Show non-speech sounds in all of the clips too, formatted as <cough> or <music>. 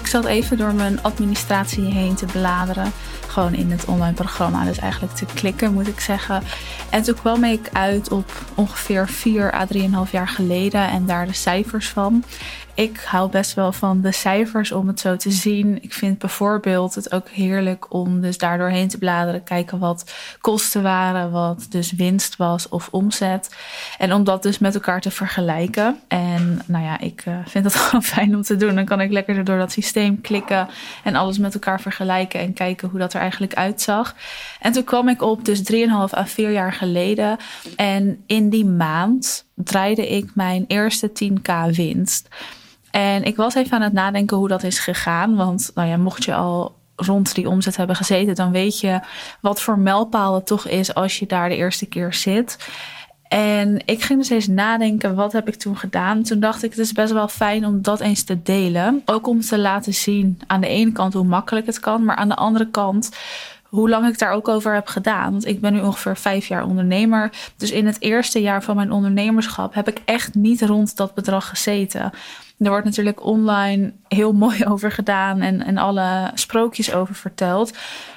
Ik zat even door mijn administratie heen te bladeren. Gewoon in het online programma. Dus eigenlijk te klikken, moet ik zeggen. En toen kwam ik uit op ongeveer 4 à 3,5 jaar geleden. En daar de cijfers van ik hou best wel van de cijfers om het zo te zien. Ik vind bijvoorbeeld het ook heerlijk om dus daardoor heen te bladeren, kijken wat kosten waren, wat dus winst was of omzet. En om dat dus met elkaar te vergelijken. En nou ja, ik uh, vind dat <laughs> gewoon fijn om te doen. Dan kan ik lekker door dat systeem klikken en alles met elkaar vergelijken en kijken hoe dat er eigenlijk uitzag. En toen kwam ik op dus 3,5 à 4 jaar geleden. En in die maand draaide ik mijn eerste 10k winst. En ik was even aan het nadenken hoe dat is gegaan. Want nou ja, mocht je al rond die omzet hebben gezeten, dan weet je wat voor mijlpaal het toch is als je daar de eerste keer zit. En ik ging dus eens nadenken, wat heb ik toen gedaan? Toen dacht ik, het is best wel fijn om dat eens te delen. Ook om te laten zien aan de ene kant hoe makkelijk het kan, maar aan de andere kant hoe lang ik daar ook over heb gedaan. Want ik ben nu ongeveer vijf jaar ondernemer. Dus in het eerste jaar van mijn ondernemerschap heb ik echt niet rond dat bedrag gezeten. Er wordt natuurlijk online heel mooi <laughs> over gedaan en, en alle sprookjes over verteld.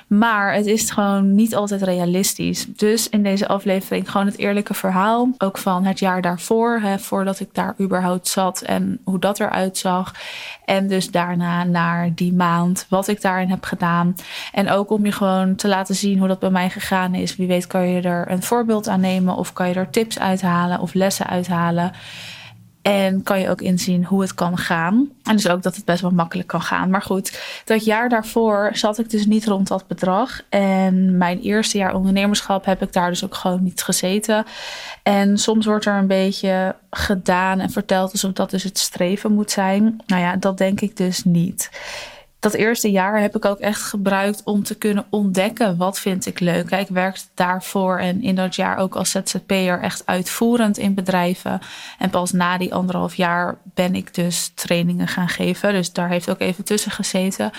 Maar het is gewoon niet altijd realistisch. Dus in deze aflevering gewoon het eerlijke verhaal. Ook van het jaar daarvoor, hè, voordat ik daar überhaupt zat en hoe dat eruit zag. En dus daarna naar die maand, wat ik daarin heb gedaan. En ook om je gewoon te laten zien hoe dat bij mij gegaan is. Wie weet kan je er een voorbeeld aan nemen of kan je er tips uithalen of lessen uithalen. En kan je ook inzien hoe het kan gaan. En dus ook dat het best wel makkelijk kan gaan. Maar goed, dat jaar daarvoor zat ik dus niet rond dat bedrag. En mijn eerste jaar ondernemerschap heb ik daar dus ook gewoon niet gezeten. En soms wordt er een beetje gedaan en verteld alsof dat dus het streven moet zijn. Nou ja, dat denk ik dus niet dat eerste jaar heb ik ook echt gebruikt om te kunnen ontdekken wat vind ik leuk. Ik werkte daarvoor en in dat jaar ook als ZZP'er echt uitvoerend in bedrijven. En pas na die anderhalf jaar ben ik dus trainingen gaan geven. Dus daar heeft ook even tussen gezeten.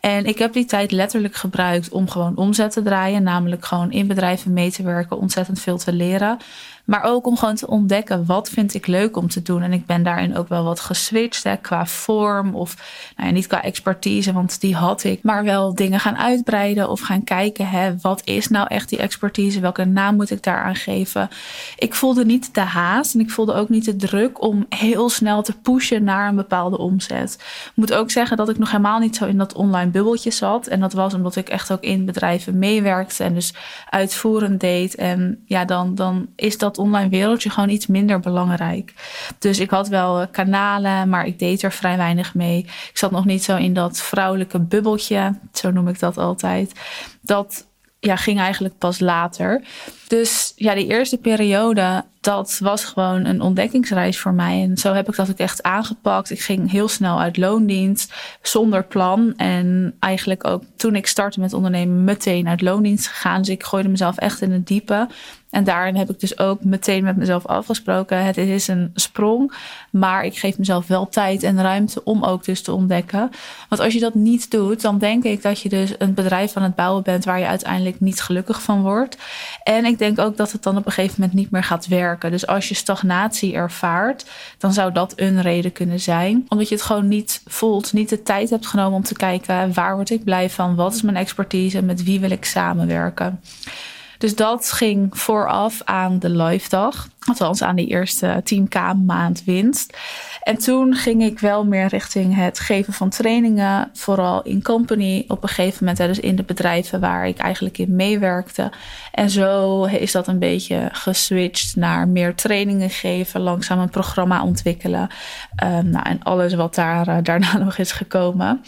En ik heb die tijd letterlijk gebruikt om gewoon omzet te draaien. Namelijk gewoon in bedrijven mee te werken, ontzettend veel te leren. Maar ook om gewoon te ontdekken wat vind ik leuk om te doen. En ik ben daarin ook wel wat geswitcht hè, qua vorm of nou ja, niet qua expertise, want die had ik. Maar wel dingen gaan uitbreiden of gaan kijken. Hè, wat is nou echt die expertise? Welke naam moet ik daaraan geven? Ik voelde niet de haast en ik voelde ook niet de druk om heel snel te pushen naar een bepaalde omzet. Ik moet ook zeggen dat ik nog helemaal niet zo in dat online bubbeltje zat. En dat was omdat ik echt ook in bedrijven meewerkte en dus uitvoerend deed. En ja, dan, dan is dat online wereldje gewoon iets minder belangrijk. Dus ik had wel eh, kanalen, maar ik deed er vrij weinig mee. Ik zat nog niet zo in dat vrouwelijke bubbeltje, zo noem ik dat altijd. Dat ja, ging eigenlijk pas later. Dus ja, die eerste periode, dat was gewoon een ontdekkingsreis voor mij. En zo heb ik dat ook echt aangepakt. Ik ging heel snel uit loondienst, zonder plan. En eigenlijk ook toen ik startte met ondernemen, meteen uit loondienst gegaan. Dus ik gooide mezelf echt in het diepe. En daarin heb ik dus ook meteen met mezelf afgesproken. Het is een sprong, maar ik geef mezelf wel tijd en ruimte om ook dus te ontdekken. Want als je dat niet doet, dan denk ik dat je dus een bedrijf aan het bouwen bent waar je uiteindelijk niet gelukkig van wordt. En ik denk ook dat het dan op een gegeven moment niet meer gaat werken. Dus als je stagnatie ervaart, dan zou dat een reden kunnen zijn. Omdat je het gewoon niet voelt, niet de tijd hebt genomen om te kijken waar word ik blij van, wat is mijn expertise, met wie wil ik samenwerken. Dus dat ging vooraf aan de live dag. Althans, aan die eerste 10k maand winst. En toen ging ik wel meer richting het geven van trainingen, vooral in company. Op een gegeven moment, dus in de bedrijven waar ik eigenlijk in meewerkte. En zo is dat een beetje geswitcht naar meer trainingen geven, langzaam een programma ontwikkelen. Um, nou, en alles wat daar, uh, daarna <laughs> nog is gekomen.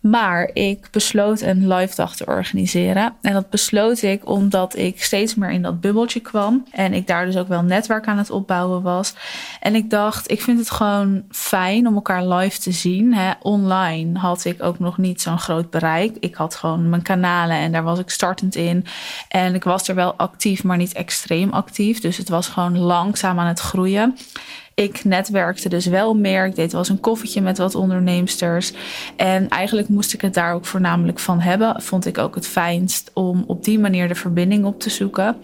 Maar ik besloot een live dag te organiseren. En dat besloot ik omdat ik steeds meer in dat bubbeltje kwam. En ik daar dus ook wel netwerk aan het opbouwen was. En ik dacht, ik vind het gewoon fijn om elkaar live te zien. Hè. Online had ik ook nog niet zo'n groot bereik. Ik had gewoon mijn kanalen en daar was ik startend in. En ik was er wel actief, maar niet extreem actief. Dus het was gewoon langzaam aan het groeien Ik netwerkte dus wel meer. Ik deed wel eens een koffietje met wat onderneemsters. En eigenlijk moest ik het daar ook voornamelijk van hebben. Vond ik ook het fijnst om op die manier de verbinding op te zoeken.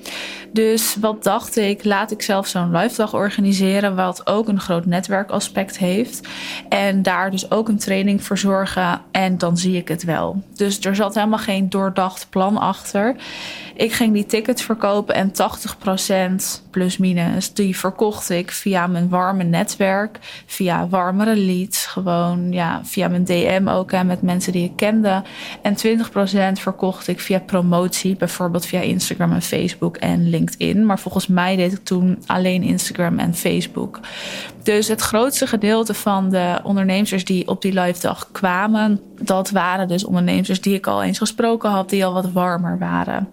Dus wat dacht ik, laat ik zelf zo'n live dag organiseren, wat ook een groot netwerkaspect heeft. En daar dus ook een training voor zorgen. En dan zie ik het wel. Dus er zat helemaal geen doordacht plan achter. Ik ging die tickets verkopen en 80% plus minus, die verkocht ik via mijn warme netwerk, via warmere leads, gewoon ja, via mijn DM ook en met mensen die ik kende. En 20% verkocht ik via promotie, bijvoorbeeld via Instagram en Facebook en LinkedIn. Maar volgens mij deed ik toen alleen Instagram en Facebook. Dus het grootste gedeelte van de ondernemers die op die live dag kwamen, dat waren dus ondernemers die ik al eens gesproken had, die al wat warmer waren.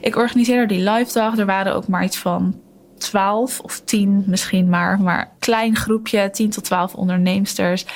Ik organiseerde die live dag. Er waren ook maar iets van 12 of 10 misschien maar, maar klein groepje, 10 tot 12 onderneemsters.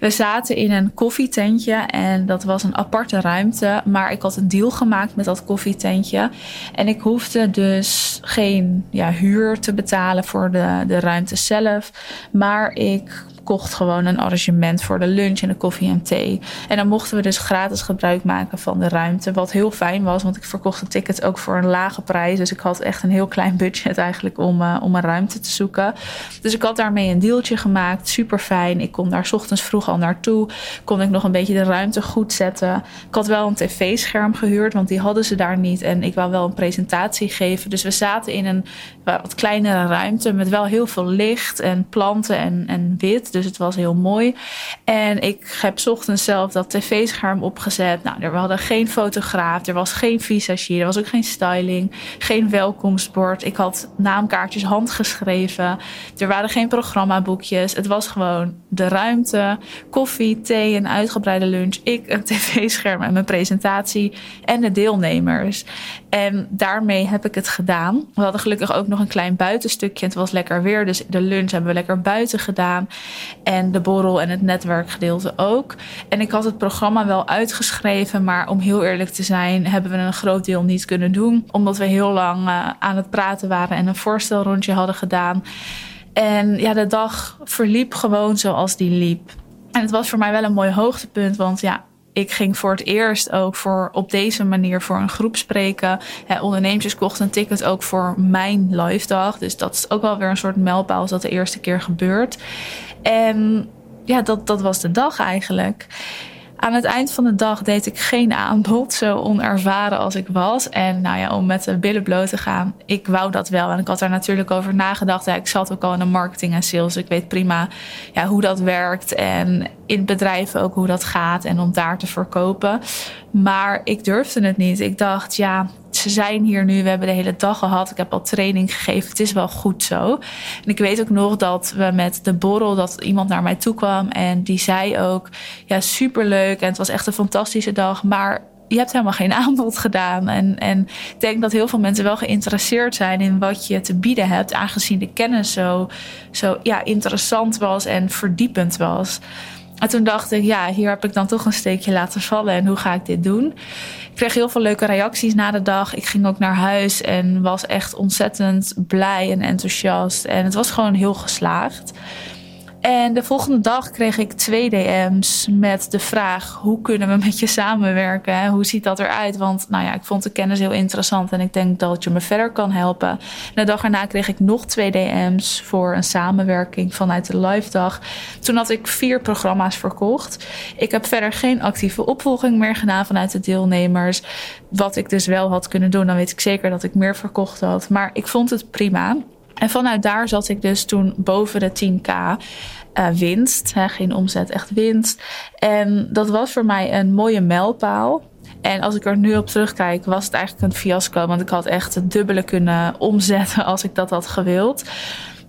We zaten in een koffietentje en dat was een aparte ruimte, maar ik had een deal gemaakt met dat koffietentje en ik hoefde dus geen ja, huur te betalen voor de, de ruimte zelf, maar ik kocht gewoon een arrangement voor de lunch en de koffie en thee. En dan mochten we dus gratis gebruik maken van de ruimte. Wat heel fijn was, want ik verkocht de tickets ook voor een lage prijs. Dus ik had echt een heel klein budget eigenlijk om, uh, om een ruimte te zoeken. Dus ik had daarmee een deeltje gemaakt. Super fijn. Ik kon daar ochtends vroeg al naartoe. Kon ik nog een beetje de ruimte goed zetten. Ik had wel een tv-scherm gehuurd, want die hadden ze daar niet. En ik wou wel een presentatie geven. Dus we zaten in een wat kleinere ruimte met wel heel veel licht en planten en, en wit. Dus het was heel mooi. En ik heb ochtends zelf dat tv-scherm opgezet. Nou, er hadden geen fotograaf, er was geen visagier, er was ook geen styling, geen welkomstbord. Ik had naamkaartjes handgeschreven. Er waren geen programmaboekjes. Het was gewoon de ruimte, koffie, thee, een uitgebreide lunch. Ik, een <laughs> tv-scherm en mijn presentatie en de deelnemers. En daarmee heb ik het gedaan. We hadden gelukkig ook nog een klein buitenstukje. Het was lekker weer, dus de lunch hebben we lekker buiten gedaan. En de borrel en het netwerkgedeelte ook. En ik had het programma wel uitgeschreven, maar om heel eerlijk te zijn, hebben we een groot deel niet kunnen doen. Omdat we heel lang uh, aan het praten waren en een voorstelrondje hadden gedaan. En ja, de dag verliep gewoon zoals die liep. En het was voor mij wel een mooi hoogtepunt, want ja, ik ging voor het eerst ook voor op deze manier voor een groep spreken. Ondernemers kochten een ticket ook voor mijn live dag. Dus dat is ook wel weer een soort mijlpaal als dat de eerste keer gebeurt. En ja, dat, dat was de dag eigenlijk. Aan het eind van de dag deed ik geen aanbod, zo onervaren als ik was. En nou ja, om met de billen bloot te gaan, ik wou dat wel. En ik had daar natuurlijk over nagedacht. Ik zat ook al in de marketing en sales. Ik weet prima ja, hoe dat werkt. En in bedrijven ook hoe dat gaat. En om daar te verkopen. Maar ik durfde het niet. Ik dacht, ja, ze zijn hier nu. We hebben de hele dag gehad. Ik heb al training gegeven. Het is wel goed zo. En ik weet ook nog dat we met de borrel, dat iemand naar mij toe kwam. En die zei ook, ja, superleuk. En het was echt een fantastische dag. Maar je hebt helemaal geen <laughs> aanbod gedaan. En, en ik denk dat heel veel mensen wel geïnteresseerd zijn in wat je te bieden hebt, aangezien de kennis zo, zo ja, interessant was en verdiepend was. En toen dacht ik, ja, hier heb ik dan toch een steekje laten vallen. En hoe ga ik dit doen? Ik kreeg heel veel leuke reacties na de dag. Ik ging ook naar huis en was echt ontzettend blij en enthousiast. En het was gewoon heel geslaagd. En de volgende dag kreeg ik twee DM's met de vraag: hoe kunnen we met je samenwerken? Hoe ziet dat eruit? Want nou ja, ik vond de kennis heel interessant en ik denk dat je me verder kan helpen. En de dag erna kreeg ik nog twee DM's voor een samenwerking vanuit de live dag. Toen had ik vier programma's verkocht. Ik heb verder geen actieve opvolging meer gedaan vanuit de deelnemers. Wat ik dus wel had kunnen doen, dan weet ik zeker dat ik meer verkocht had. Maar ik vond het prima. En vanuit daar zat ik dus toen boven de 10k uh, eh, winst. Hè, geen omzet, echt winst. En dat was voor mij een mooie mijlpaal. En als ik er nu op terugkijk, was het eigenlijk een fiasco. Want ik had echt het dubbele kunnen omzetten <laughs> als ik dat had gewild.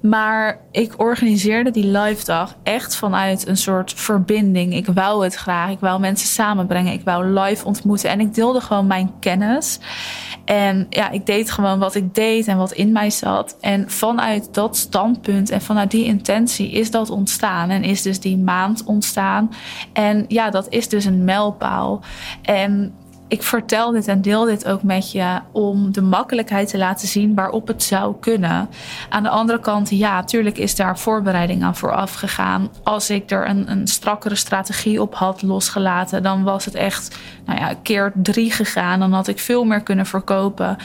Maar ik organiseerde die live dag echt vanuit een soort verbinding. Ik wou het graag. Ik wou mensen samenbrengen. Ik wou live ontmoeten. En ik deelde gewoon mijn kennis. En ja, ik deed gewoon wat ik deed en wat in mij zat. En vanuit dat standpunt en vanuit die intentie is dat ontstaan. En is dus die maand ontstaan. En ja, dat is dus een mijlpaal. En ik vertel dit en deel dit ook met je om de makkelijkheid te laten zien waarop het zou kunnen. Aan de andere kant, ja, tuurlijk is daar voorbereiding aan vooraf gegaan. Als ik er een, een strakkere strategie op had losgelaten, dan was het echt nou ja, keer drie gegaan. Dan had ik veel meer kunnen verkopen.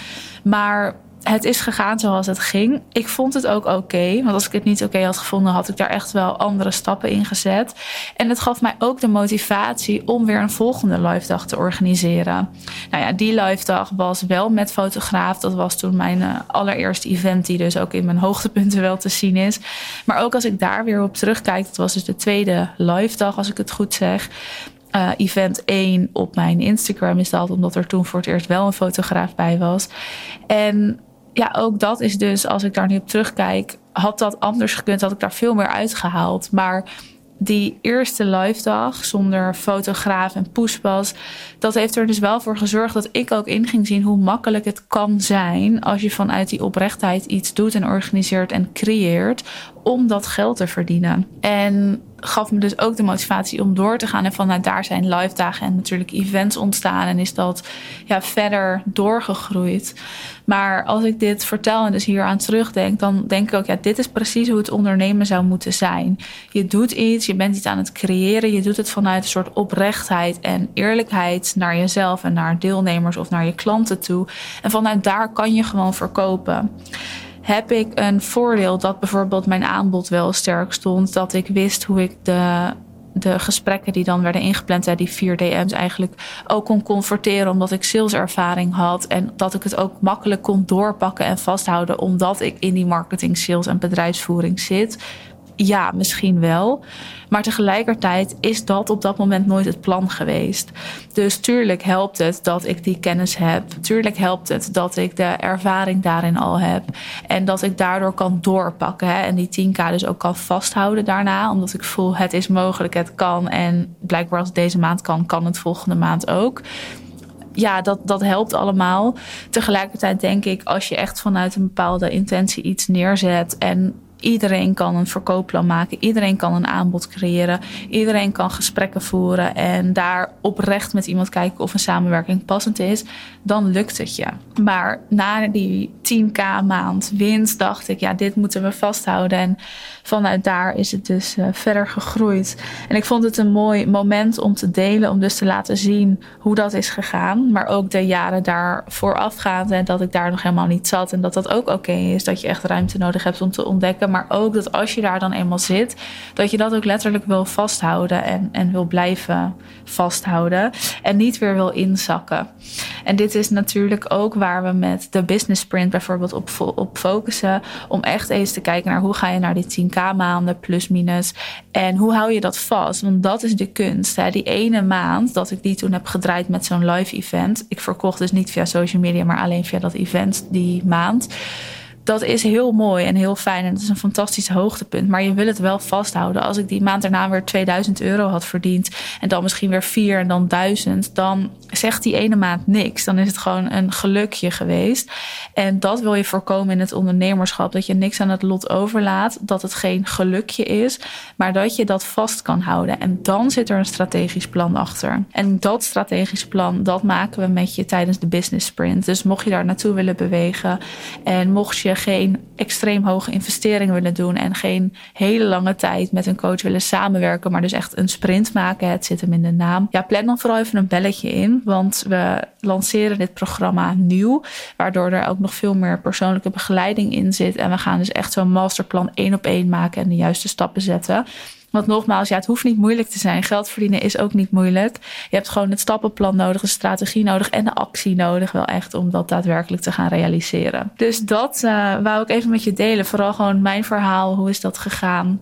Maar het is gegaan zoals het ging. Ik vond het ook oké. want als ik het niet oké had gevonden, had ik daar echt wel andere stappen in gezet. En het gaf mij ook de motivatie om weer een volgende live dag te organiseren. Nou ja, die live dag was wel met fotograaf. Dat was toen mijn uh, allereerste event, die dus ook in mijn hoogtepunten wel te zien is. Maar ook als ik daar weer op terugkijk, dat was dus de tweede live dag, als ik het goed zeg. Uh, event 1 op mijn Instagram is dat, omdat er toen voor het eerst wel een fotograaf bij was. En ja, ook dat is dus, als ik daar nu op terugkijk, had dat anders gekund, had ik daar veel meer uitgehaald. Maar die eerste live dag zonder fotograaf en poespas, dat heeft er dus wel voor gezorgd dat ik ook in ging zien hoe makkelijk het kan zijn als je vanuit die oprechtheid iets doet en organiseert en creëert om dat geld te verdienen. En gaf me dus ook de motivatie om door te gaan. En vanuit daar zijn live dagen en natuurlijk events ontstaan. En is dat ja, verder doorgegroeid. Maar als ik dit vertel en dus hier aan terugdenk, dan denk ik ook, ja, dit is precies hoe het ondernemen zou moeten zijn. Je doet iets, je bent iets aan het creëren, je doet het vanuit een soort oprechtheid en eerlijkheid naar jezelf en naar deelnemers of naar je klanten toe. En vanuit daar kan je gewoon verkopen heb ik een voordeel dat bijvoorbeeld mijn aanbod wel sterk stond. Dat ik wist hoe ik de, de gesprekken die dan werden ingepland, hè, die vier DM's eigenlijk ook kon converteren. Omdat ik saleservaring had. En dat ik het ook makkelijk kon doorpakken en vasthouden. Omdat ik in die marketing, sales en bedrijfsvoering zit. Ja, misschien wel. Maar tegelijkertijd is dat op dat moment nooit het plan geweest. Dus tuurlijk helpt het dat ik die kennis heb. Tuurlijk helpt het dat ik de ervaring daarin al heb. En dat ik daardoor kan doorpakken. Hè? En die 10k dus ook kan vasthouden daarna. Omdat ik voel het is mogelijk, het kan. En blijkbaar als het deze maand kan, kan het volgende maand ook ja, dat, dat helpt allemaal. Tegelijkertijd denk ik, als je echt vanuit een bepaalde intentie iets neerzet en Iedereen kan een verkoopplan maken. Iedereen kan een aanbod creëren. Iedereen kan gesprekken voeren. En daar oprecht met iemand kijken of een samenwerking passend is. Dan lukt het je. Maar na die 10k maand winst dacht ik, ja, dit moeten we vasthouden. En vanuit daar is het dus uh, verder gegroeid. En ik vond het een mooi moment om te delen. Om dus te laten zien hoe dat is gegaan. Maar ook de jaren daar voorafgaand. En dat ik daar nog helemaal niet zat. En dat dat ook oké is. Dat je echt ruimte nodig hebt om te ontdekken maar ook dat als je daar dan eenmaal zit, dat je dat ook letterlijk wil vasthouden en, en wil blijven vasthouden en niet weer wil inzakken. En dit is natuurlijk ook waar we met de business sprint bijvoorbeeld op, op focussen, om echt eens te kijken naar hoe ga je naar die 10k maanden plus minus en hoe hou je dat vast? Want dat is de kunst. Hè? Die ene maand dat ik die toen heb gedraaid met zo'n live event, ik verkocht dus niet via social media, maar alleen via dat event die maand dat is heel mooi en heel fijn. En het is een fantastisch hoogtepunt. Maar je wil het wel vasthouden. Als ik die maand daarna weer 2000 euro had verdiend. En dan misschien weer 4 en dan 1000. Dan zegt die ene maand niks. Dan is het gewoon een gelukje geweest. En dat wil je voorkomen in het ondernemerschap. Dat je niks aan het lot overlaat. Dat het geen gelukje is. Maar dat je dat vast kan houden. En dan zit er een strategisch plan achter. En dat strategisch plan, dat maken we met je tijdens de business sprint. Dus mocht je daar naartoe willen bewegen. En mocht je geen extreem hoge investeringen willen doen en geen hele lange tijd met een coach willen samenwerken, maar dus echt een sprint maken, het zit hem in de naam. Ja, plan dan vooral even een belletje in, want we lanceren dit programma nieuw, waardoor er ook nog veel meer persoonlijke begeleiding in zit. En we gaan dus echt zo'n masterplan één op één maken en de juiste stappen zetten. Want nogmaals, ja, het hoeft niet moeilijk te zijn. Geld verdienen is ook niet moeilijk. Je hebt gewoon het stappenplan nodig, de strategie nodig en de actie nodig. Wel echt om dat daadwerkelijk te gaan realiseren. Dus dat uh, wou ik even met je delen. Vooral gewoon mijn verhaal. Hoe is dat gegaan?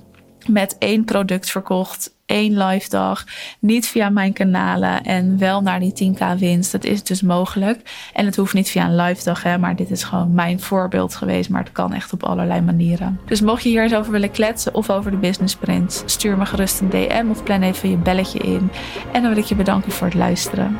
Met één product verkocht één live dag. Niet via mijn kanalen en wel naar die 10k winst. Dat is dus mogelijk. En het hoeft niet via een live dag, hè, maar dit is gewoon mijn voorbeeld geweest. Maar het kan echt op allerlei manieren. Dus mocht je hier eens over willen kletsen of over de business sprint, stuur me gerust een DM of plan even je belletje in. En dan wil ik je bedanken voor het luisteren.